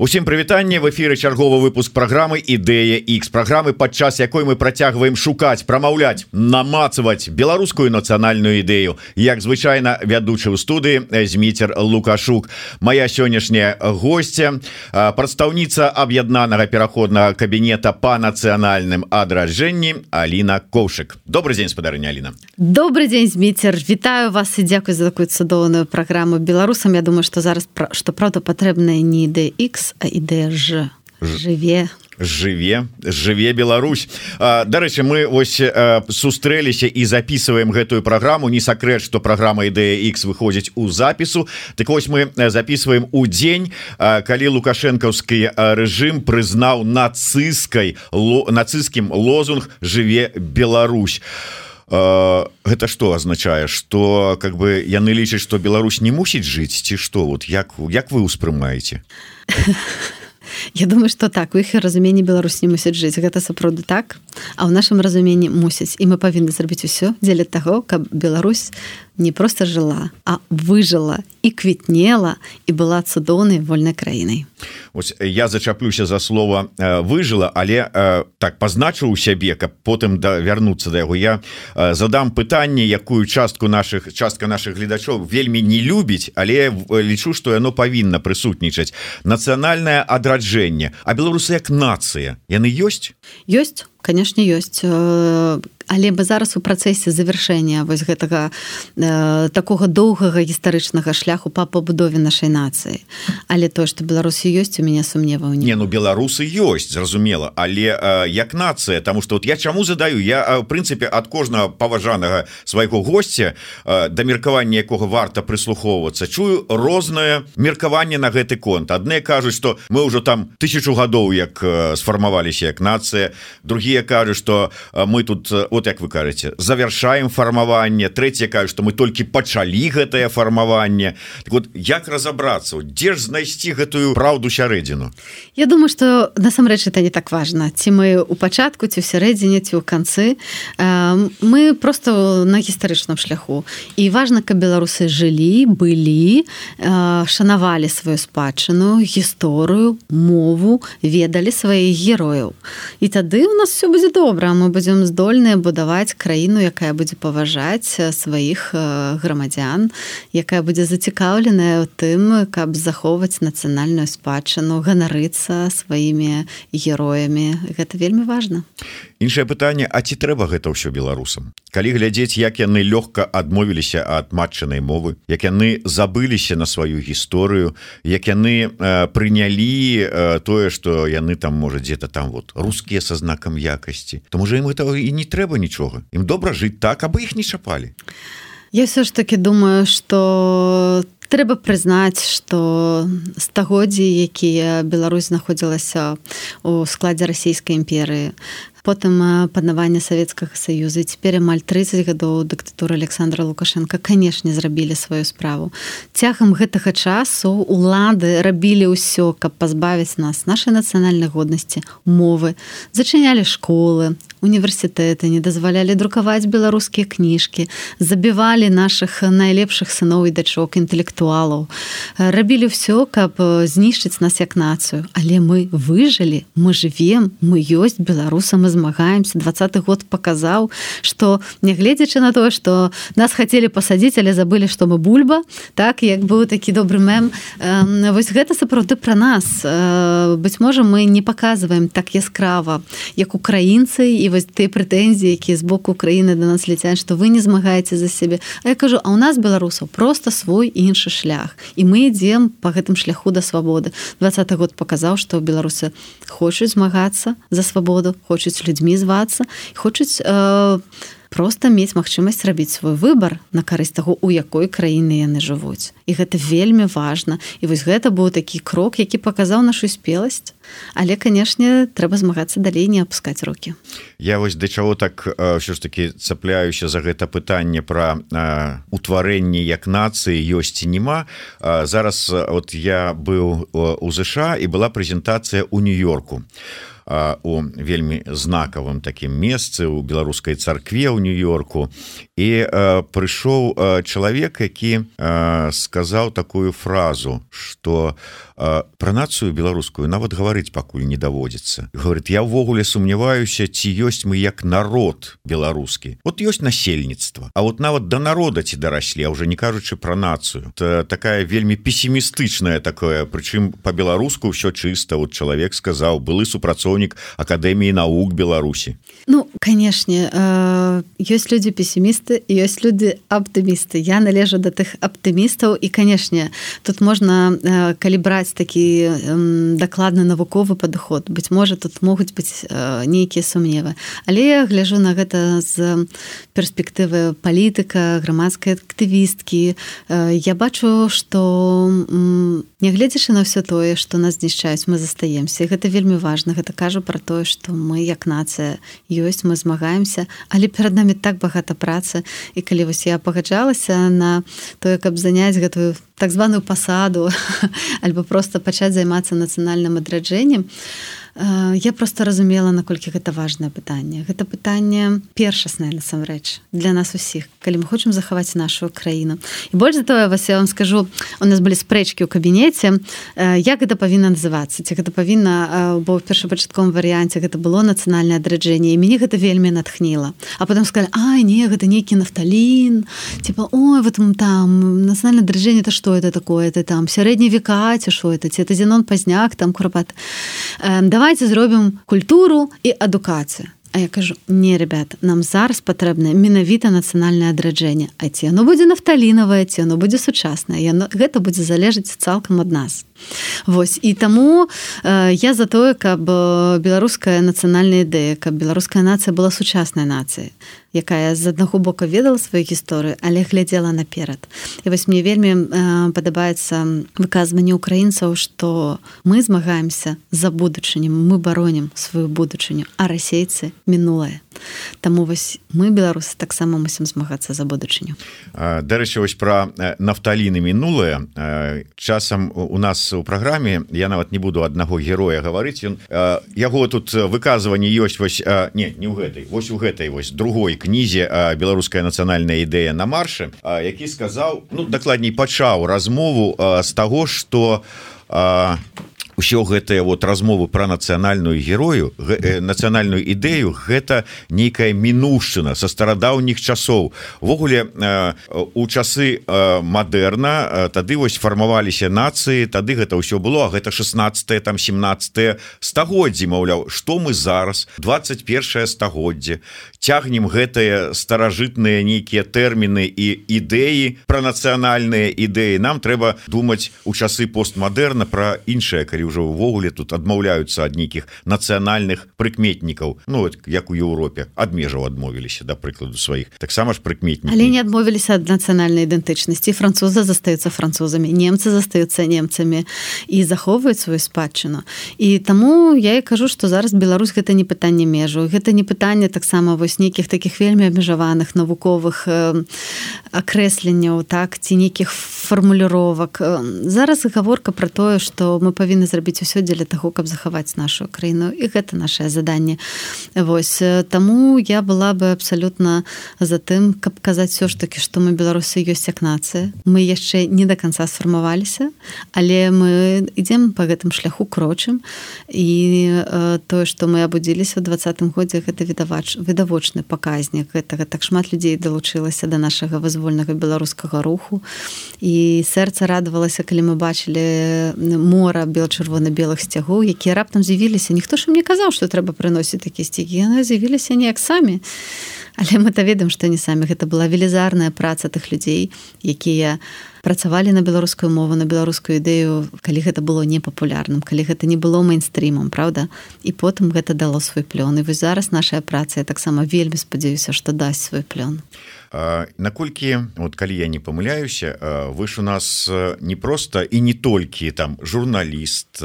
Усім прывітанне в эфиры чарговы выпуск программы ідэя X программы падчас якой мы працягваем шукаць прамаўляць намацаваць беларускую нацыянальную ідэю. Як звычайна вядучы ў студыі зміцер лукашук. Моя сённяшняя гостця прадстаўніца аб'яднанага пераходнага кабінета по нацыянальным адражэнні Аліна коўшык добрый день спадарыня Аліна. Добрый день зміцер. Вітаю вас і дзякуй за такую цудоўную праграму беларусам. Я думаю что зараз что правда патрэбная не ідэя X а ідэя ж жыве. Жыве жыве Беларусь. Дарэчы мы ось сустрэліся і записываем гэтую праграму. Не сакрэт что праграма ідэя X выходзіць у запісу. Так вось мы записываем у дзень калі лукашэнкаўскі рэжым прызнаў нацыскай нацысцкім лозунг жыве Беларусь гэта что означае что как бы яны лічаць что Беларусь не мусіць жыць ці что? Вот як як вы успрымаеце Я думаю что так. У іх разуменні Беларусь не мусіць жыць гэта сапраўды так а ў нашым разуменні мусіць і мы павінны зрабіць усё дзеля таго каб Беларусь не просто жыла а выжыла і квітнела і была цудоўнай вольнай краінай Ось я зачаплюся за слово выжыла але так пазначыў у сябе каб потым да вярнуцца да яго. Я задам пытанне якую частку наших частка наших гледачоў вельмі не любіць але лічу что яно павінна прысутнічаць. Нацыянальное адраджэнне. А беларусы як нацыя? Яны ёсць? Ёсць конечно ёсць але бы зараз у працэсе завяршэння вось гэтага э, такога доўгага гістарычнага шляху па пабудове нашай нацыі. Але то что беларусі ёсць у мяне сумневаў не ну беларусы ёсць зразумела. Але э, як нацыя тому что вот я чаму задаю? Я в прынцыпе ад кожнага паважанага свайго госця э, да меркавання якога варта прыслухоўвацца чую рознае меркаванне на гэты конт. Адны кажуць что мы ўжо там тысячу гадоў як э, сфармаваліся як нацыя. Другие кажуць что э, мы тут у вот як вы кажаце завершаем фармаванне. Третье кажу что мы толькі пачалі гэтае фармаванне. Так вот як разобрацца дзе ж знайсці гэтую праўду сярэдзіну? Я думаю что насамрэч это не так важно ці мы у пачатку ці ў сярэдзіне ці ў канцы. Мы просто на гістарычным шляху. І важно каб беларусы жылі былі шанавалі сваю спадчыну гісторыю мову ведалі сваіх герояў. І тады у нас все будзе добра. Мы будзем здольныя будем будаваць краіну якая будзе паважаць сваіх грамадзян якая будзе зацікаўленая ў тым каб захоўваць нацыянальную спадчыну ганарыцца сваімі героямі. Гэта вельмі важна. Іншае пытанне А ці трэба гэта ўсё беларусам? Калі глядзець як яны лёгка адмовіліся ад матчанай мовы як яны забыліся на сваю гісторыю як яны э, прынялі э, тое что яны там можа дзе-то там вот рускія со знакам якасці то можа ім этого і не трэба нічога ім добра жыць так абы іх не чапалі я все ж таки думаю что трэба прызнаць что стагоддзі якія Беларусь знаходзілася у складзе расійскай імперыі потым панавання савецкага саюза. Цяпер амаль 30 гадоў дыктатуры Александра лукашенко канешне зрабілі сваю справу. Цягам гэтага часу улады рабілі ўсё каб пазбавіць нас нашай нацыянальнай годнасці мовы зачынялі школы універсітэты не дазвалялі друкаваць беларускія кніжкі забівалі наших найлепшых сыноў і дачок інтэлектуалаў. Рабілі ўсё каб знішчыць нас як нацыю. Але мы выжылі мы живвем мы ёсць беларусам змагаемся. Двадцатый год показаў что нягледзячы на тое что нас хотели пасадзіць але забылі что мы бульба. Так як быў такі добры мем вось гэта сапраўды про нас. Быть можа мы не показываем так яскрава як украінцы і вось ты прэтэнзіі якія з боку Украіны до нас ляцяць что вы не змагаеце за сябе. А я кажу а у нас беларусаў просто свой іншы шлях і мы ідзем по гэтым шляху да свабоды. Двадцатый год показаў что беларусы хочуць змагацца за свабоду хочуць людзьмі звацца хочуць э, просто мець магчымасць рабіць свой выбар на карысць таго у якой краіны яны жывуць. І гэта вельмі важна. І вось гэта быў такі крок які паказаў нашу спеласць. Але канешне трэба змагацца далей не апускаць руки я вось да чаго так ўсё ж таки цапляюся за гэта пытанне про утварэнне як нацыі ёсць і няма. Зараз вот я быў у ЗША і была прэзентацыя у нью-йорку у вельмі знакавым такім месцы у беларускай царкве ў нью-йорку. І прыйшоў чалавек які сказаў такую фразу что про нацыю беларускую нават гаварыць пакуль не даводзіцца. Говорит я ўвогуле сумняваюся ці ёсць мы як народ беларускі. Вот ёсць насельніцтва А вот нават да народа ці дараслі уже не кажучы про нацыю. То такая вельмі пессімістычная такое прычым по-беларуску все чыста. Вот чалавек сказаў былы супрацоўнік акадэміі наук Беларусі Ну канешне э, ёсць люди пессімісты ёсць люди аптымісты. Я належу до тых аптымістаў. І канешне тут можна э, калі браць такі э, дакладны навуковы падыход быть можа тут могуць быць э, нейкія сумневы але я гляжу на гэта з перспектывы палітыка грамадскай актывісткі. Э, я бачу что нягледзячы на все тое что нас знішчаюць мы застаемся. Гэта вельмі важно гэта кажу про тое что мы як нацыя ёсць мы змагаемся. Але перад нами так багата працы. І калі вось я пагаджалася на тое каб заняць гэтую так званую пасаду альбо просто пачаць займацца нацыянальным адраджэннем я просто разумела наколькі гэта важное пытанне гэта пытанне першаснае насамрэч для нас усіх калі мы хочам захаваць нашу краіну. І больш за тое вас я вам скажу у нас былі спрэчкі ў кабінеце. Э, як гэта павінна называцца? Ці гэта павінна э, бо ў першапачатковым варыянце гэта было нацыянальнае адраджэнне і мяне гэта вельмі натхніла. А потом сказали А не гэта нейкі нафталін типа ой вот там нацыянальное адраджэнне то что это такое? Это там сярэдні века ці що это? Ці это зенон пазняк там курапат? Да давайте зробім культуру і адукацыю А я кажу не ребят нам зараз патрэбна менавіта нацыянальнае адраджэнне А ці оно будзе нафталінавае ці оно будзе сучаснае яно гэта будзе залежаць цалкам ад нас Вось. І таму э, я за тое каб беларуская нацыянальная ідэя каб беларуская нацыя была сучаснай нацыяй якая з аднаго бока ведала сваю гісторыю але глядзела наперад. І вось мне вельмі э, падабаецца выказванне украінцаў што мы змагаемся за будучыню мы баронім сваю будучыню а расейцы мінулае Таму вось мы беларусы таксама мусім змагацца за будучыню. Дарэчы вось пра нафталіны мінулае. Часам у нас у праграме я нават не буду аднаго героя гаварыць ён яго тут выказванне ёсць вось не не ў гэтай вось у гэтай вось другой кнізе беларуская нацыянальная ідэя на маршы які сказаў ну дакладней пачаў размову з таго что ўсё гэтыя вот размовы про нацыянальную герою э, нацыянальную ідэю гэта нейкая мінушчына со старадаўніх часоў. Ввогуле э, у часы э, мадэрна тады вось фармаваліся нацыі тады гэта ўсё было гэта 16 там 17 стагоддзі маўляў что мы зараз 21 стагоддзе цягнем гэтыя старажытныя нейкія тэрміны і ідэі про нацыянальныя ідэі. Нам трэба думаць у часы постмадэрна про іншыя калі ўжо ўвогуле тут адмаўляюцца ад нейкіх нацыянальных прыкметнікаў. Ну вот, як у Еўропе ад межаў адмовіліся да прыкладу сваіх. Таксама ж прыкметні але не адмовіліся ад нацыянальнай ідэнтычнасці. Француза застаюцца французамі немцы застаюцца немцамі і захоўваюць сваю спадчыну. І таму я і кажу што зараз Беларусь гэта не пытанне межу гэта не пытанне таксама вось нейкіх такіх вельмі абмежаваных навуковых э, акрэсленняў так ці нейкіх фармулюровак зараз гаворка про тое што мы павінны зрабіць зрабіць усё дзеля таго каб захаваць нашу краіну. І гэта наше заданне. Вось таму я была бы абсалютна за тым каб казаць все ж таки што мы беларусы ёсць як нацыя. Мы яшчэ не до конца сфармаваліся але мы ідзем по гэтым шляху крочым. І э, тое што мы абудзіліся ў двадцатым годзе гэта відавач відавочны паказнік. Гэтага так шмат людзей далучылася до нашага вызвольнага беларускага руху. І сэрца радавалася калі мы бачылі мора белчырву чырвона-белых сцягоў якія раптам з'явіліся ніхто ж мне казаў што трэба прыносіць такі сцягі яны з'явіліся неяк самі але мы то ведаем што не самі. Гэта была велізарная праца тых людзей якія працавалі на беларускую мову на беларускую ідэю калі гэта было непапулярным калі гэта не было мейнстрімам Праўда і потым гэта дало свой плён і вось зараз наша праца таксама вельмі спадзяюся што дасць свой плён наколькі вот калі я не памыляюся вы ж у нас не просто і не толькі там журналіст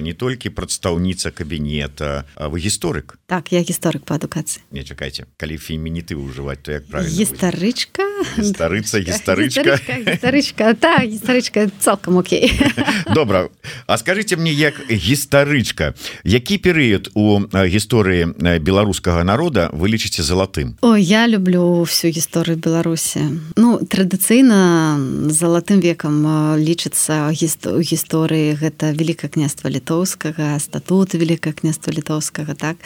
не толькі прадстаўніца кабінета вы гісторык? Так я гісторык по адукацыі. Не чакайце калі фемініты ўжываць то як правильно гістарычка? Гістарыца гістарычка. Гістарычка та гістарычка цалкам Окей. Добра. А скажите мне як гістарычка які перыяд у гісторыі беларускага народа вы лічыце залатым? О я люблю всю гісторыю Беларусі Ну традыцыйна залатым векам лічыцца у гісторыі гэта великкае княства літоўскага статут великкае княства літоўскага так.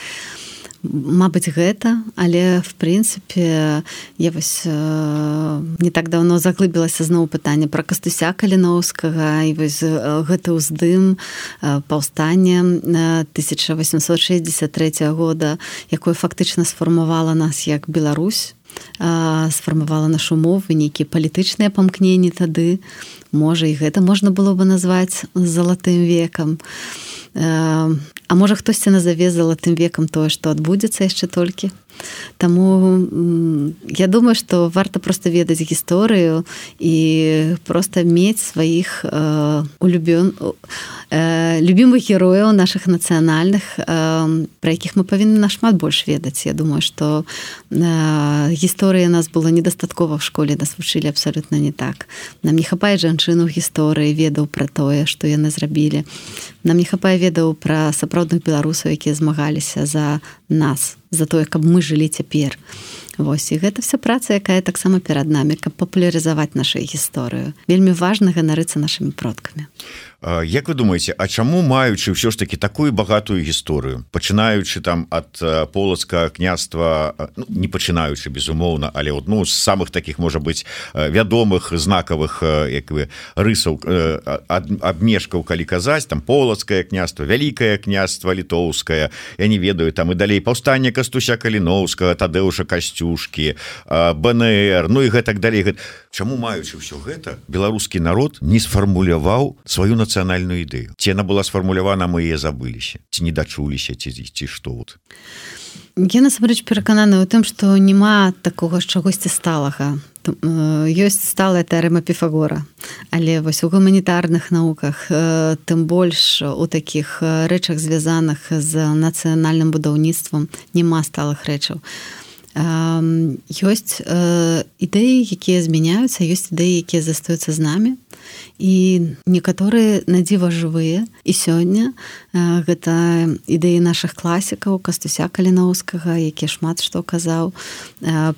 Мабыць гэта але в прынцыпе я вось э, не так давно заглыбілася зноў пытанне пра кастуся каліноўскага і вось э, гэты ўздым э, паўстання 1863 года якое фактычна сфармавала нас як Беларусь сфармавала нашу мову нейкія палітычныя памкненні тады. Можа і гэта можна было бы назваць залатым векам А можа хтосьці назаве залатым векам тое што адбудзецца яшчэ толькі Таму я думаю што варта проста ведаць гісторыю і проста мець сваіх э, улюбён э, любімых герояў наших нацыянальных э, пра якіх мы павінны нашмат больш ведаць Я думаю што э, гісторыя нас была недастаткова в школе нас вучылі абсалютна не так. Нам не хапае жанчыну гісторыі ведаў пра тое што яны зрабілі. Нам не хапае ведаў пра сапраўдных беларусаў якія змагаліся за нас за тое каб мы жылі цяпер. Вось і гэта вся праца якая таксама перад намі каб папулярызаваць нашу гісторыю. Вельмі важна ганарыцца нашими продкамі Як вы думаете А чаму маючы ўсё ж таки такую багатую гісторыю пачынаючы там ад полацка княства ну, не пачынаючы безумоўна але вот ну з самых таких можа быть вядомых знакавых як вы рысаў абмежкаў калі казаць там полацкае княства вялікае княства літоўскае я не ведаю там і далей паўстання кастуся каліноўскага тадэуша касцюшкі БНР Ну і гэтак далей. Чаму маючы ўсё гэта беларускі народ не сфармуляваў сваю нацыю нацыянальную ідэю ці яна была сфармулявана мы яе забыліся ці не дачуліся ці ці што вот? Я насамрэч перакананы ў тым што няма такога з чагосьці сталага. Ёсць сталая тэрэма піфагора. Але вось у гуманітарных науках тым больш у такіх рэчах звязаных з нацыянальным будаўніцтвам няма сталых рэчаў. Ёсць ідэі якія змяняюцца ёсць ідэі якія застаюцца з намі і некаторыя надзіва жывыя і сёння гэта ідэі наших класікаў кастуся каліноўскага які шмат што казаў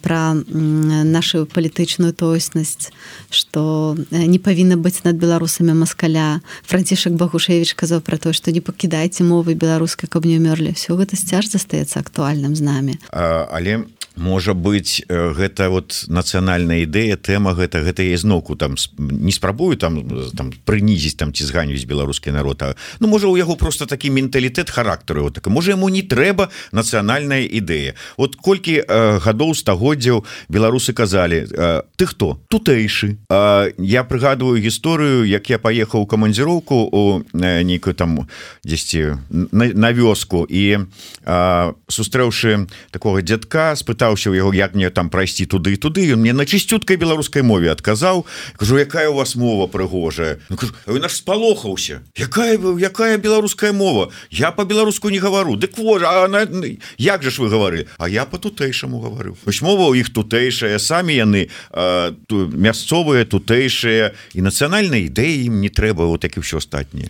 пра нашу палітычную тоеснасць што не павінна быць над беларусамі маскаля. Францішак багушевич казаў пра то што не пакідайце мовы беларускай каб не ўмёрлі. Все гэта сцяж застаецца актуальным з намі. Але можа быть гэта вот нацыянальная ідэя тэма гэта гэта я зноўку там не спрабую там там прынізіць там ці зганюць беларускі народ а ну можа у яго просто такі менталітэт характару вот так можа яму не трэба нацыянальная ідэя. Вот колькі э, гадоў стагоддзяў беларусы казалі э, ты хто? Тутэйшы э, я прыгадываю гісторыю як я паехаў камандзіроўку у нейкую там дзесьці на, на вёску і э, сустрэўшы такого дзядка спытаў пытаўся у яго як мне там прайсці туды туды? Ён мне на чысцюткай беларускай мове адказаў. Кажу якая у вас мова прыгожая. Ну, наш спалохаўся якая якая беларуская мова? Я по-беларуску не гавару дык во она як же ж вы гавары? А я по тутэйшаму гаварыў мова у іх тутэйшая самі яны ту, мясцовыя тутэйшыя і нацыянальнай ідэі ім не трэба вот так і ўсё астатніе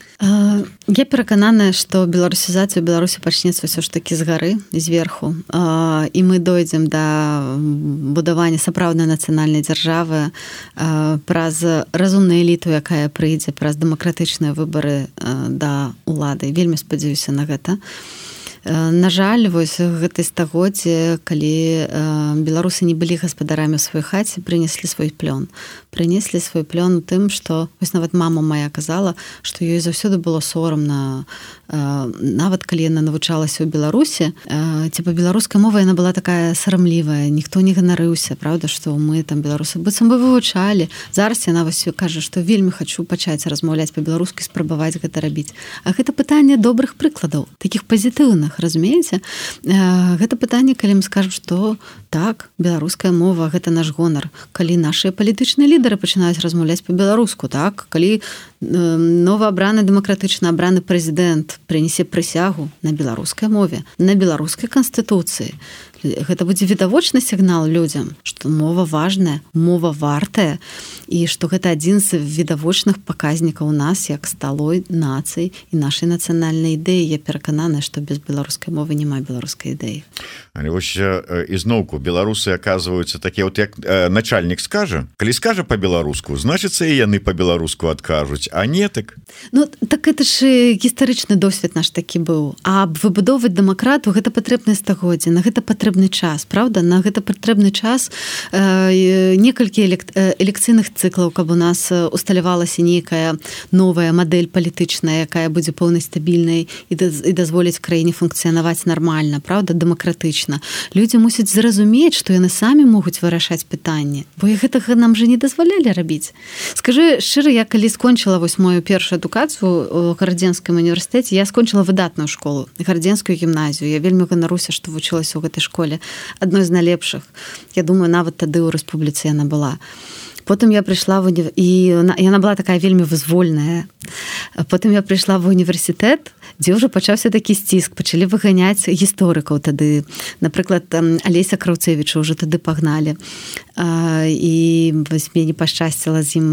я перакананая что беларусізацыю беларусі пачнецца ўсё ж таки з гары зверху. І мы дойдзем да будавання сапраўднай нацыянальнай дзяржавы праз разумную эліту якая прыйдзе праз дэмакратычныя выбары да улады вельмі спадзяюся на гэта На жаль вось гэтай стагоддзе калі беларусы не былі гаспадарамі сваёй хаце прынеслі свой плён. Прынеслі свой плён тым што вось нават мама моя казала што ёй заўсёды было сорамна нават калі яна навучалася ў беларусе ці па-беларускай мова яна была такая сарамлівая ніхто не ганарыўся Праўда што мы там беларусы быццам бы вывучалі. Зараз яна вось кажа што вельмі хачу пачаць размаўляць па-беларускі спрабаваць гэта рабіць. А гэта пытанне добрых прыкладаў таких пазітыўных краінах разумееце? Гэта пытанне калі мы скажем что так беларуская мова гэта наш гонар. Калі наши палітычныя лідары пачынаюць размаўляць по-беларуску так? Калі новаабраны дэмакратычна абраны прэзідэнт прынясе прысягу на беларускай мове на беларускай канстытуцыі гэта будзе відавочны сігнал людзям што мова важная мова вартая і што гэта адзін з відавочных паказнікаў у нас як сталой нацый і нашай нацыянальнай ідэі я перакананая што без беларускай мовы няма беларускай ідэі Але вось ізноўку беларусы оказываются такія вот як э, начальнік скажа калі скажа по-беларуску значыцца і яны по-беларуску адкажуць а не так? Ну так это ж гістарычны досвед наш такі быў а выбудоўваць дэмакрату гэта патрэбнае стагоддзя на гэта патрэбны час Праўда на гэта патрэбны час э, некалькі элекцыйных цыклаў каб у нас усталявалася нейкая новая мадэль палітычная якая будзе поўнай стабільнай і, і дазволіць краіне функцыянаваць нармальна Праўда дэмакратычна. Людзі мусяць зразумець што яны самі могуць вырашаць пытанне бо і гэтага нам же не дазвалялі рабіць. Скажи шчыра я калі скончыла вось мою першую адукацыю гарадзенскім універсітэце я скончыла выдатную школу гарадзенскую гімназію. Я вельмі ганаруся што вучылася ў гэтай школе адной з найлепшых я думаю нават тады ў рэспубліцы яна была. Потым я прыйшла в унив... і яна была такая вельмі вызвольная. Потым я прыйшла в універсітэт дзе ўжо пачаўся такі сціск пачалі выганяць гісторыкаў тады. Напрыклад алеся краўцевіча уже тады пагналі. А, і вось мне не пашчасціла з ім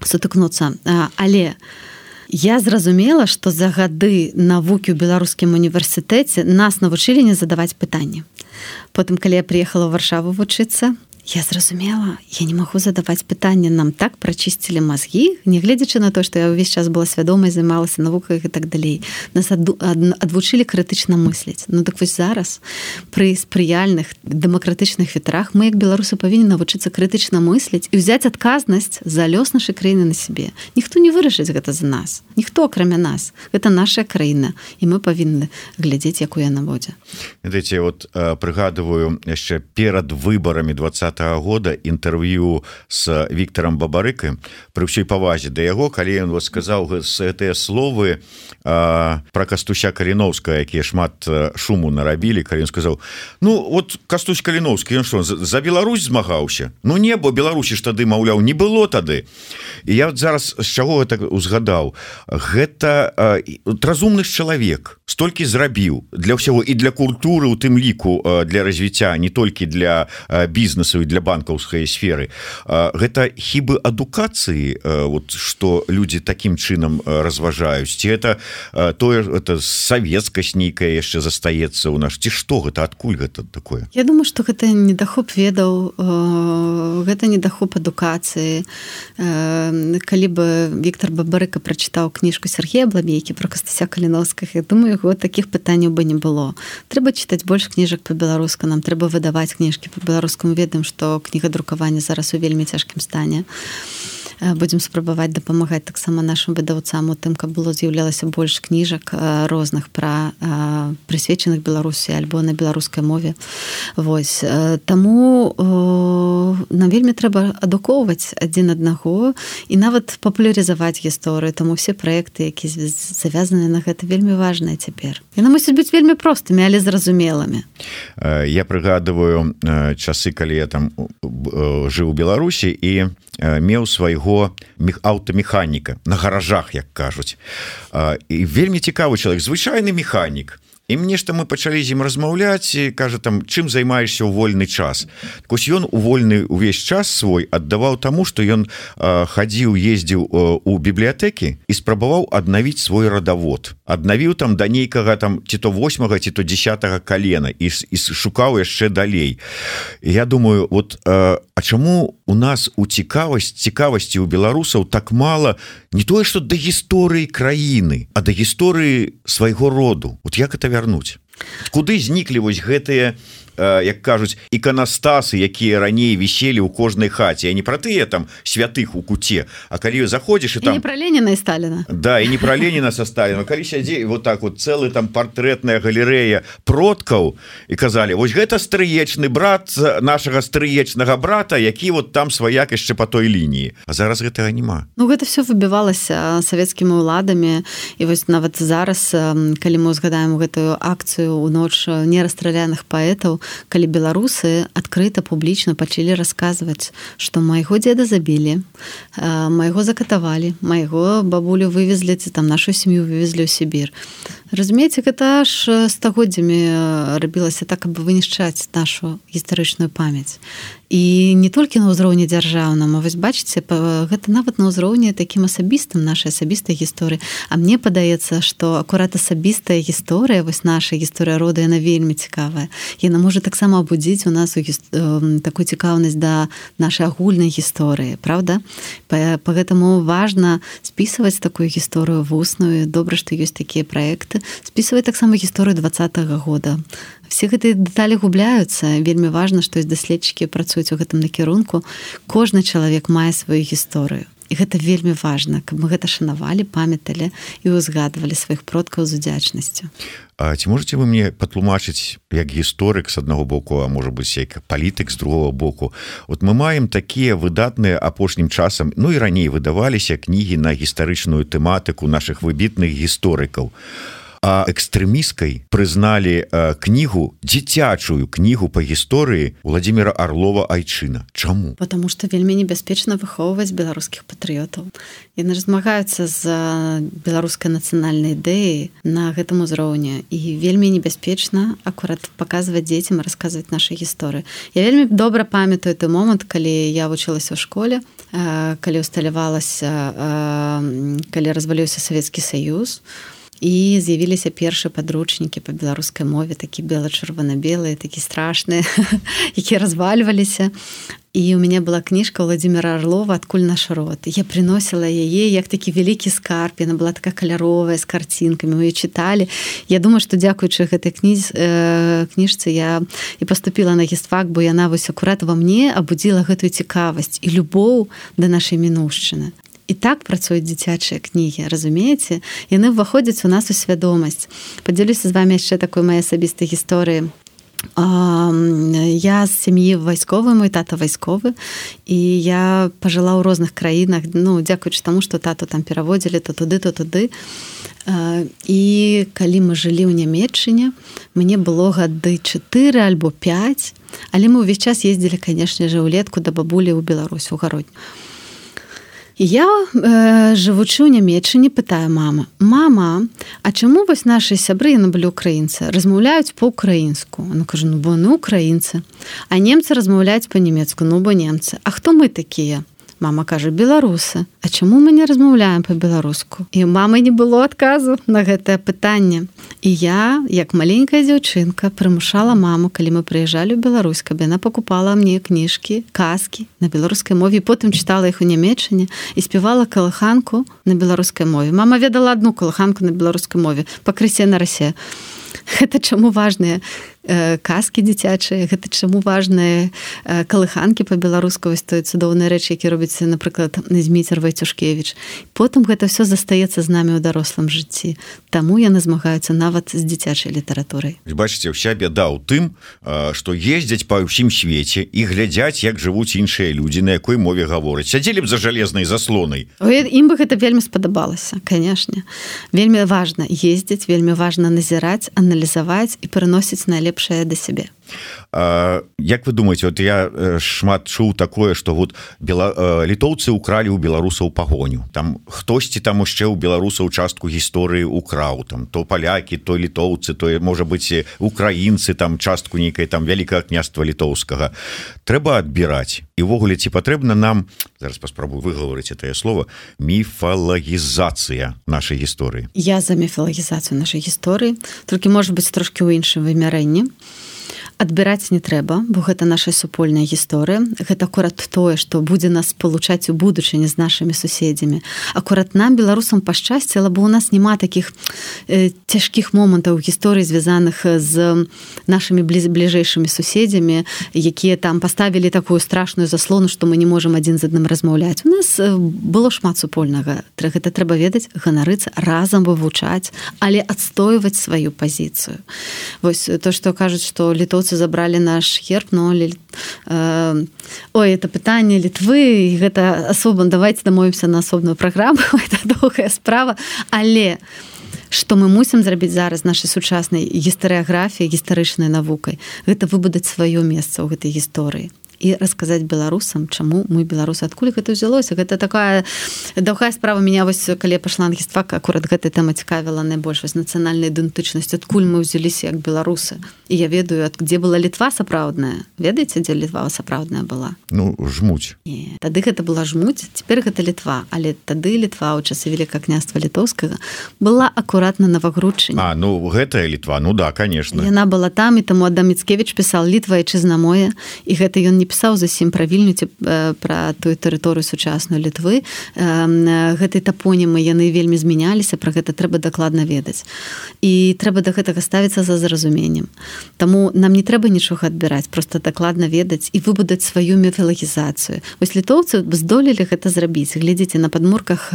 сутыкнуцца. Але я зразумела што за гады навукі ў беларускім універсітэце нас навучылі не задаваць пытанні потым калі я приехала ў варшаву вучыцца я зразумела я не магу задаваць пытанне нам так прачысцілі мазгі нягледзячы на то што я ўвесь час была свядомай займалася навукай і так далей. Нас адвучылі крытычна мысліць. Ну так вось зараз пры спрыяльных дэмакратычных ветрах мы як беларусы павінны навучыцца крытычна мысліць і ўзяць адказнасць за лёс нашай краіны на сябе. Ніхто не вырашыць гэта за нас. Ніхто акрамя нас. Это наша краіна. І мы павінны глядзець якую яна будзе Дайте вот прыгадываю яшчэ перад выбарамі 20 -го года інтэрв'ю с Віктором бабарыкай пры ўсёй павазе да яго калі ён вот сказаў гэтыя словы а, про кастуся каліновска якія шмат шуму нарабілі калі ён сказаў Ну вот кастусь каліновскі ён что за Беларусь змагаўся Ну не бо Беларусі ж тады маўляў не было тады і я вот зараз з чаго гэта узгадаў гэта разумны чалавек столькі зрабіў для ўсяго і для культуры у тым ліку для развіцця не толькі для бізнесу для банкаўскай сферы. Гэта хібы адукацыі вот что люди таким чынам разважаюць? Ці это тое это савецкасць нейкая яшчэ застаецца у наш ці что гэта адкуль гэта такое? Я думаю что гэта недахоп ведаў гэта недахоп адукацыі. Калі бы Віктор бабарыка прачытаў кніжку Сергея бламейкі про кастася каліновскіх Я думаю яго таких пытанняў бы не было. Трэба чытаць больш кніжак по-беларуска нам трэба выдаваць кніжкі по беларускаму ведаем што кніга друкавання зараз у вельмі цяжкім стане. Будзем спрабаваць дапамагаць таксама нашим выдаўцам у тым каб было з'яўлялася больш кніжак розных пра прысвечаных беларусі альбо на беларускай мове. Вось таму нам вельмі трэба адукоўваць адзін аднаго і нават папулярызаваць гісторыю. Таму все праекты які завязаны на гэта вельмі важная цяпер. Яна мусіць быць вельмі простымі але зразумелымі. Я прыгадываю часы калі я там жыў у Беларусі і меў свайго аўтамеханіка на гаражах як кажуць. І вельмі цікавы чалавек звычайны механік і мне што мы пачалі з ім размаўляць кажа там чым займаешься ў вольны час? Кось ён у вольны увесь час свой аддаваў таму што ён хадзіў ездзіў у бібліятэкі і спрабаваў аднавіць свой радавод. Аднавіў там да нейкага там ці то 8 ці то 10 калена і, і шукаў яшчэ далей. Я думаю вот А чаму у нас у цікавасць цікавасці у беларусаў так мало не тое что да гісторыі краіны а да гісторыі свайго роду? Вот як это вярнуць куды зніклі вось гэтыя як кажуць іканастасы якія раней віселі ў кожнай хаце. Не про тыя там святых у куце А калі заходзіш і там про Леніна і Сталіна. Да і не про Леніна со Сталіна. Калі сядзе вот так вот цэлы там партрэтная галерэя продкаў і казалі вось гэта стрыечны брат нашага стрыечнага брата які вот там сваяк яшчэ по той лініі А зараз гэтага няма. Ну гэта все выбівалася савецкімі ўладамі. І вось нават зараз калі мы узгадаем гэтую акцыю у ноч нерастраляных паэтаў калі беларусы адкрыта публічна пачалі расказваць што майго деда забілі майго закатавалі майго бабулю вывезлі ці там нашу сям'ю вывезлі ў Сібір. Разумееце гэта аж стагоддзямі рабілася так аб вынішчаць нашу гістарычную памяць і не толькі на ўзроўні дзяржаўным вось бачыце гэта нават на ўзроўні такім асабістым нашай асабістай гісторыі. А мне падаецца што акурат асабістая гісторыя вось наша гісторыя рода яна вельмі цікавая. Яна можа таксама абудзіць у нас у гіс... такую цікаўнасць да нашай агульнай гісторыі Праўда? По па гэтаму важна спісваць такую гісторыю вусную. Добра што ёсць такія праекты. Спісваць таксама гісторыю двадцатого года все гэтыя дэталі губляюцца вельмі важна што даследчыкі працуюць у гэтым накірунку кожны чалавек мае сваю гісторыю і гэта вельмі важна каб мы гэта шанавалі памяталі і ўзгадвалі сваіх продкаў з удзячнасцю А ці можете вы мне патлумачыць як гісторык з аднаго боку а можа быть як палітык з другого боку? Вот мы маем такія выдатныя апошнім часам ну і раней выдаваліся кнігі на гістарычную тэматыку наших выбітных гісторыкаў а экстрэміскай прызналі кнігу дзіцячую кнігу по гісторыі владимира орлова айчына Чаму? Потому что вельмі небяспечна выхоўваць беларускіх патрыётаў. Яны ж змагаюцца з беларускай нацыянальнай ідэі на гэтым узроўні. І вельмі небяспечна акурат паказваць дзецям расказваць нашай гісторыі. Я вельмі добра памятаю той момант калі я вучылася ў школе калі усталявалася калі разваліўся савецкі саюз. у і з'явіліся першыя падручнікі па беларускай мове такі бела-чырвона-белыя такі страшныя якія развальваліся. І у мяне была кніжка владимира орлова адкуль наш род? Я приносила яе як такі вялікі скарп яна была такая каляровая з карцінкамі мы чыталі. Я думаю што дзякуючы гэтай кніз э, кніжцы я і поступила на гістфак бо яна вось акурат во мне абудзіла гэтую цікавасць і любоў да нашай мінушчыны і так працуюць дзіцячыя кнігі разумееце? Яны ўваходзяць у нас у свядомасць. Подзялюся з вами яшчэ такой мае асабістай гісторыі. Я з сям'і вайсковы мой тата вайсковы і я пажыла ў розных краінах ну дзякуючы таму што тату там пераводзілі то туды то туды. І калі мы жылі ў нямметчыне мне было гады 4 альбо 5 але мы ўвесь час ездзілі канешне жа ўлетку да бабулі ў Беларусь у гародню Я э, жывучы ў нямметчыне пытаю мама мама А чаму вось наши сябры на былі украінцы размаўляюць по-украінску ну кажу ну бо ну украінцы а немцы размаўляюць по-нямецку ну бо немцы А хто мы такія мама кажа беларусы А чаму мы не размаўляем по-беларуску і мамы не было адказу на гэтае пытанне. І я як маленькая дзяўчынка прымушала маму калі мы прыязджалі ў Беларусь каб яна покупала мне кніжкі казкі на беларускай мове потым чытала іх у нямметчыне і спявала калыханку на беларускай мове. Мама ведала одну калыханку на беларускай мове пакрысе на расе гэта чаму важныя Э, казкі дзіцячыя гэта чаму важныя э, калыханкі па-беларуску вось той цудоўныя рэчы які робіцца напрыклад зміцер вайцюшкевич потым гэта все застаецца з намі ў дарослым жыцці. Таму яны змагаюцца нават з дзіцячай літаратурай. Бачыце ўся бяда ў тым што ездзяць па ўсім свеце і глядзяць як жывуць іншыя людзі на якой мове гавораць. Сядзелі б за жалезнай заслонай. Ім бы гэта вельмі спадабалася канешне. Вельмі важна ездзіць вельмі важна назіраць аналізаваць і пераносіць найлеп лепшае да сябе Як вы думаете вот я э, шмат чуў такое что вот бела э, літоўцы укралі у беларусаў пагоню. Там хтосьці там яшчэ ў беларуса участку гісторыі украў. Там то палякі то літоўцы то можа быть украінцы там частку нейкай там вялікае княства літоўскага. Трэба адбіраць. Івогуле ці патрэбна нам зараз паспрабую выгаварыць это слово міфалагізацыя нашай гісторыі? Я за міфалагізацыю нашай гісторыі толькі может быть трошки ў іншым вымярэнні. а адбіраць не трэба бо гэта наша супольная гісторыя. Гэта акурат тое што будзе нас спалучаць у будучыні з нашымі суседзямі. Акурат нам беларусам пашчасціла бо у нас няма таких э, цяжкіх момантаў гісторый звязаных з нашими бліз бліжэйшымі суседзямі якія там паставілі такую страшную заслону што мы не можемм адзін з адным размаўляць. У нас было шмат супольнага. Гэта трэба ведаць ганарыцца разам вывучаць але адстойваць сваю пазіцыю. Вось то что кажуць что літоўцы забралі наш герб но ну, э, ой это пытанне літвы гэта асоба давайте дамовімся на асобную праграму это доўгая справа. Але что мы мусім зрабіць зараз нашай сучаснай гістарыяграфіі гістарычнай навукай? Гэта выбудаць сваё месца ў гэтай гісторыі і расказаць беларусам чаму мы беларусы адкуль гэта ўзялося. Гэта такая даўгая справа. Меня вось калі пашла ангіства акурат гэтай тэма цікавіла найбольш вось нацыянальная ідэнтычнасць адкуль мы ўзяліся як беларусы і я ведаю ад дзе была літва сапраўдная. Ведаеце дзе літва сапраўдная была? Ну жмуць Не, тады гэта была жмуць цяпер гэта літва але тады літва ў часы велика княства літоўскага была акуратна навагручання А ну гэтая літва ну да конечно. Яна была там і таму адам міцкевич пісал літва і чызна мое і гэта ён не пісаў зусім пра вільнюці пра тую тэрыторыю сучасную літвы. Гэтай тапонімы яны вельмі змяняліся пра гэта трэба дакладна ведаць. І трэба да гэтага ставіцца за зразуменнем Таму нам не трэба нічога адбіраць просто дакладна ведаць і выбудаць сваю міфалагізацыю вось літоўцы здолелі гэта зрабіць. Глядзіце на падмурках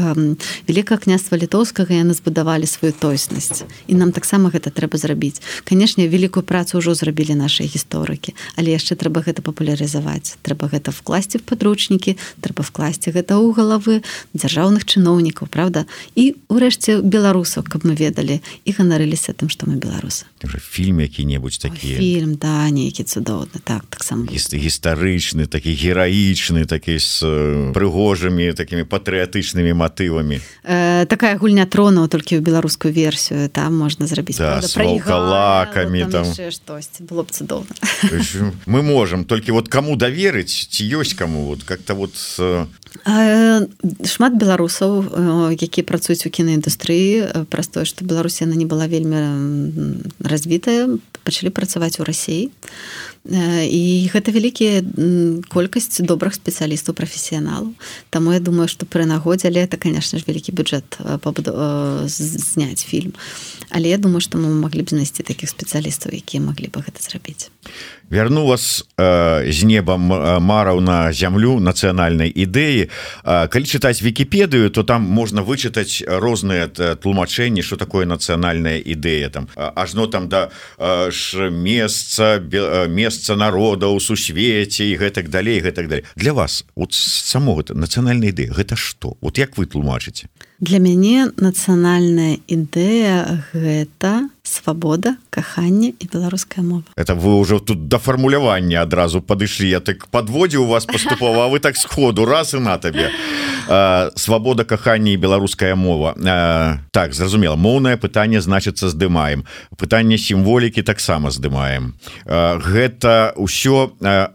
великка княства літоўскага яны збудавалі сваю тойснасць і нам таксама гэта трэба зрабіць. Канешне великкую працу ўжо зрабілі нашыя гісторыкі. Але яшчэ трэба гэта папулярызаваць. Працаваць трэба гэта вкласці в подручнікі трэба вкласці гэта ў галавы дзяржаўных чыноўнікаў Праўда? І урэшце беларусаў каб мы ведалі і ганарыліся тым што мы беларусы. Фільм які-небудзь такі фільм да нейкі цудоўны так таксама гістарычны такі гераічны такі з прыгожымі такімі патрыятычнымі матывамі э, такая гульня тронаў толькі ў беларускую версію там можна зрабіць да, лакамі там, там... штосьці было б цудоўна мы можем толькі вот кому кому даверыць ці ёсць кому вот как-то вот шмат беларусаў які працуюць у кінаіндустрыі праз тое што беларусі яна не была вельмі развітая пачалі працаваць у рассіі і гэта вялікія колькасць добрых спецыялістаў прафесіяналу Таму я думаю што пры нагодзе але это конечно ж вялікі бюджэт зняць фільм. Але я думаю што мы маглі б знайсці такіх спецыялістаў якія маглі бы гэта зрабіць. Вярну вас э, з небам мараў на зямлю нацыянальнай ідэі. Э, калі чытаць вкіпедыю то там можна вычытаць розныя тлумачэнні что такое нацыянальная ідэя там. Ажно там да ж месца месца народа у сусвеце і гэтак далей гэтак далей. Для вас вот само гэта нацыянальная ідэя гэта что вот як вы тлумачыце для мяне нацыянальная ідэя гэта свабода кахання і беларуская мова. Это вы уже тут да фармулявання адразу падышлі. Я так подводзе у вас паступова вы так сходу раз і на табе. Свабода кахання і беларуская мова. Так зразумела моўнае пытанне значыцца здымаем. Пытанне сімволікі таксама здымаем. Гэта ўсё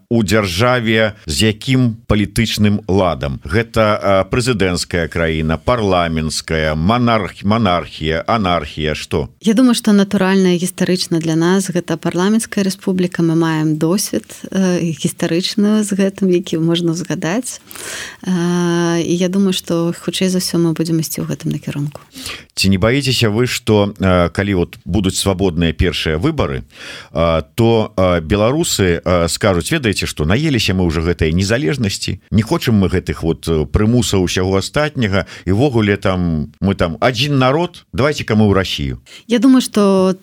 у дзяржаве з якім палітычным ладам. Гэта прэзідэнцкая краіна парламенская монарх монархія анархія что? Я думаю что натуральная гістарычна для нас. Гэта парламенская Рэспубліка мы маем досвед гістарычную з гэтым які можна згадаць. І я думаю что хутчэй за ўсё мы будзем ісці ў гэтым накірунку. Ці не баіцеся вы что калі вот будуць свабодныя першыя выборы то беларусы скажуць ведаеце что наеліся мы уже гэтай незалежнасці не хочам мы гэтых вот прымусаў усяго астатняга івогуле там мы там один народ давайте кому ў Россию. Я думаю что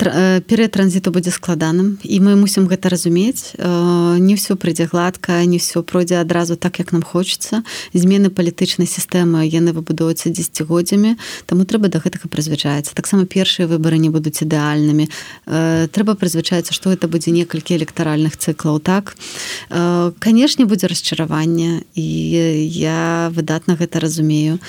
перед транзіту будзе складаным і мы мусім гэта разумець не все прыйдзе гладка не все пройдзе адразу так як нам хочется. Змены палітычнай сістэмы яны выбудоўваюцца дзесяцігоддзямі таму трэба да гэтага прызвычаецца таксама першыя выбары не будуць ідэальнымі. Э, трэба прызвычаецца што это будзе некалькі электаральных цыклаў так? Э, канешне будзе расчараванне і я выдатна гэта разумею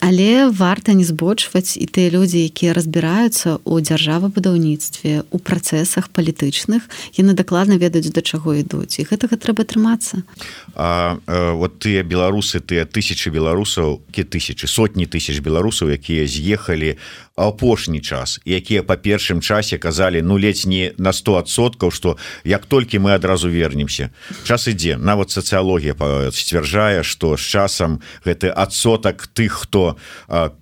але варта не збочваць і тыя людзі якія разбіраюцца у дзяржавабудаўніцтве у працэсах палітычных яны дакладна ведаюць да чаго ідуць. І гэтага трэба трымацца. А вот тыя беларусы тыя тысячи беларусаў тысячи сотні тысяч беларусаў якія з'ехалі апошні час якія по першым часе казалі ну ледзь не на 100соткаў что як толькі мы адразу вернемся час ідзе. Нават сацыялогія сцвярджае что з часам гэты адсотак тых хто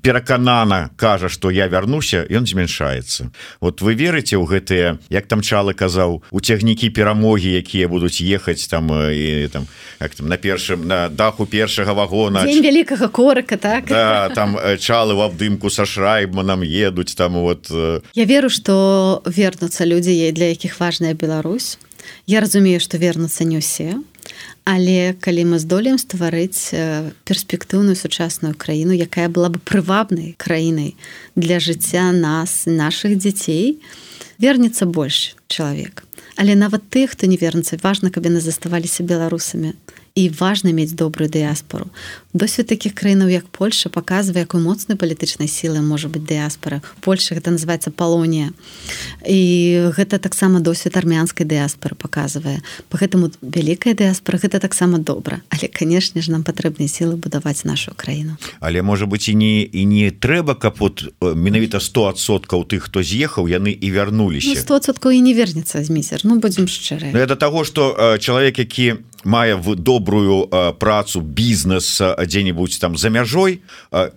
пераканана кажа что я вярнуся ён змяншаецца. Вот вы верыце ў гэтыя як там чалы казаў у цягнікі перамогі якія будуць ехаць там і там як там на першым на даху першага вагона. Вялікага корыка так? Да, там чалы в абдымку са шрайбманам едуць там вот я веру что вернуцца людзі для якіх важная Беларусь. Я разумею что вернуцца не ўсе але калі мы здолеем стварыць э, перспектыўную сучасную краіну якая была бы прывабнай краінай для жыцця нас наших дзяцей вернется больш чалавек. Але нават тых хто не вернуцца важна каб яны заставаліся беларусамі. І важна мець добрую дыяспору досвед таких краінаў як Польша показвае якой моцнай палітычнай сілы можа быть дыяспора Польша гэта называется палонія і гэта таксама досвед армянскай дыяспоры показвае по гэтаму вялікая дыяспора гэта таксама добра. Але канешне ж нам патрэбныя сілы будаваць нашу краіну але можа быть і не і не трэба каб вот э, менавіта 100соткаў тых хто з'ехаў яны і вярнуліся ну, 100соткаў і не вернется з місер ну будзем шчыры это того что э, чалавек які мае в добрую працу бізнес дзе-нибудь там за мяжой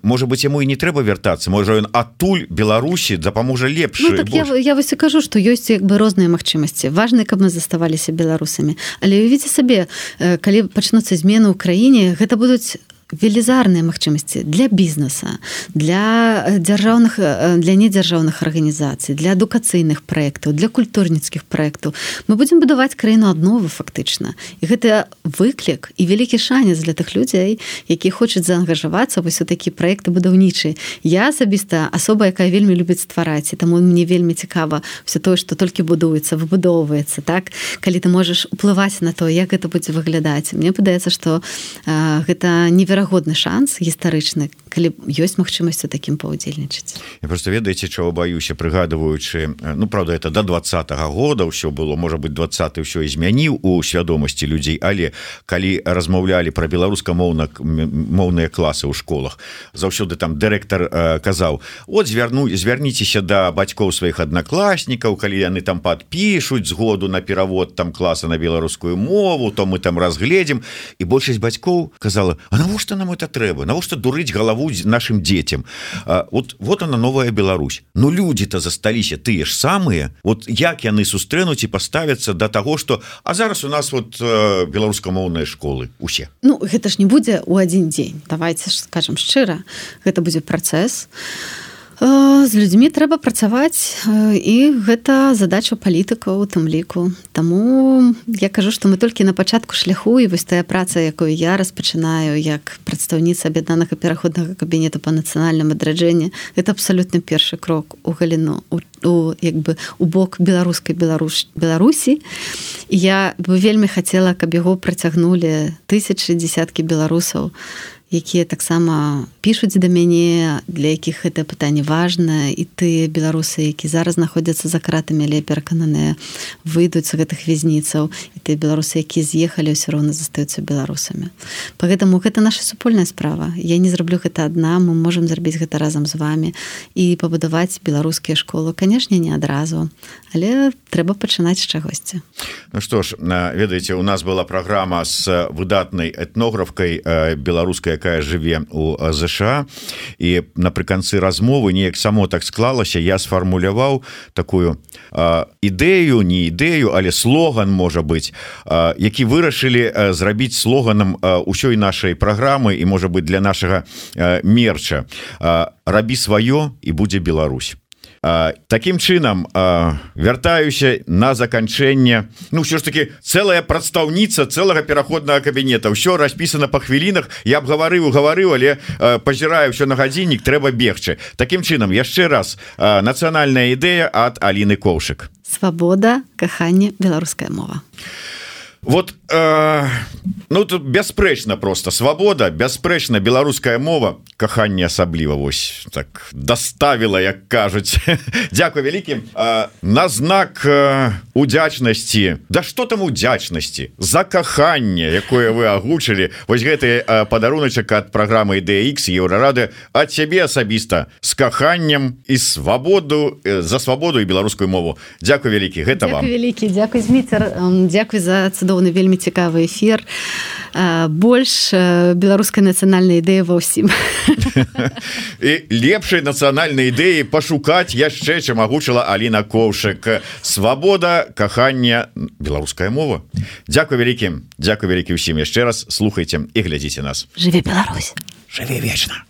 может быть яму і не трэба вяртацца можа ён адтуль Беларусі дапаможа лепш ну, так я, я вось і кажу что ёсць як бы розныя магчымасці. Важны каб мы заставаліся беларусамі. Але увіце сабе калі пачнуцца змены ў краіне гэта будуць велізарныя магчымасці для бізнеса для дзяржаўных для недзяржаўных арганізацый для адукацыйных праектаў для культурніцкіх праектаў. Мы будзем будаваць краіну адновы фактычна. І гэта выклік і вялікі шанец для тых людзей які хочуць заангажавацца вось у такі проекты будаўнічы. Я асабіста асоба якая вельмі любіць ствараць і таму мне вельмі цікава все тое что толькі будуецца выбудоўваецца так? Калі ты можаш уплываць на то як гэта будзе выглядаць. Мне падаецца что э, гэта невероятно неверагодны шанс гістарычны калі ёсць магчымасць у такім паўдзельнічаць. Я просто ведаеце чаго баюся прыгадываючы ну правда это до два -го года ўсё было можа быть 20 ўсё і змяніў у свядомасці людзей але калі размаўлялі про беларуска-моўна моўныя класы ў школах заўсёды там дырэктар э, казаў от звярну звярніцеся да бацькоў сваіх аднакласнікаў калі яны там подпішуць згоду на перавод там класа на беларускую мову то мы там разгледзім і большасць бацькоў казала А навошта навошта нам это трэба навошта дурыць галаву нашим детям вот вот она новая Беларусь. Ну люди-то засталіся тыя ж самыя. Вот як яны сустрэнуць і поставяцца до того что а зараз у нас вот э, беларускамоўныя школы усе Ну гэта ж не будзе у один дзень. Давайте скажем шчыра. Гэта будзе працэс. а з людзьмі трэба працаваць і гэта задача палітыкаў у тым ліку. Таму я кажу што мы толькі на пачатку шляху і вось тая праца якую я распачынаю як прадстаўніца аб'яднанага пераходнага кабінета па нацыянальным адраджэнні это абсалютна першы крок у галіну у, у як бы у бок беларускай беларуш беларусі. Я бы вельмі хацела каб яго працягнулі тысячи десяткі беларусаў. на якія таксама пішуць да мяне для якіх гэта пытанне важна. І ты беларусы які зараз знаходзяцца за кратамі але перакананыя выйдуць з гэтых вязніцаў і ты беларусы які з'ехалі ўсё роўна застаюцца беларусамі. По гэтаму гэта наша супольная справа. Я не зраблю гэта адна мы можемм зрабіць гэта разам з вами і пабудаваць беларускія школы. Канешне не адразу але трэба пачынаць з чагосьці. Ну што ж ведаеце у нас была праграма з выдатнай этнографкай беларускай якая жыве у ЗША і напрыканцы размовы неяк само так склалася я сфармуляваў такую а, ідэю не ідэю але слоган можа быть а, які вырашылі зрабіць слоганам ўсёй нашай праграмы і можа быть для нашага мерча. Рабі сваё і будзе Беларусь Такім чынам вяртаюся на заканчэнне. Ну ўсё ж таки целая прадстаўніца целага пераходнага кабінета. Ўсё распісана по хвілінах. Я б гаварыў гаварыў але пазіраю все на гадзіннік трэба бегчы. Такім чынам яшчэ раз нацыянальная ідэя ад Аліны коўшык. Свабода каханне беларуская мова. Вот э, ну тут бясспрэчна просто. Свабода бясспрэчна беларуская мова. Каханне асабліва вось так доставила як кажуць Дякую вялікім на знак удзячнасці Да что там удзячнасці за каханне якое вы агучылі. Вось гэты падаруначак ад праграмы DX еўрарады. Ад цябе асабіста. С каханнем і свабоду за свабоду і беларускую мову. Дякую вялікі гэта вам. Вялікі Дякуй зміцер. Дякуй за цудоўны вельмі цікавы эфир. Больш беларускай нацыянальнай ідэі ва ўсім і лепшай нацыянальнай ідэі пашукаць яшчэ чым агучыла Аліна коўшык свабода кахання беларуская мова. Дякую вялікім Дякую вялікі ўсім яшчэ раз. Слухайте і глядзіце нас. Жыве Беларусь. Жыве вечна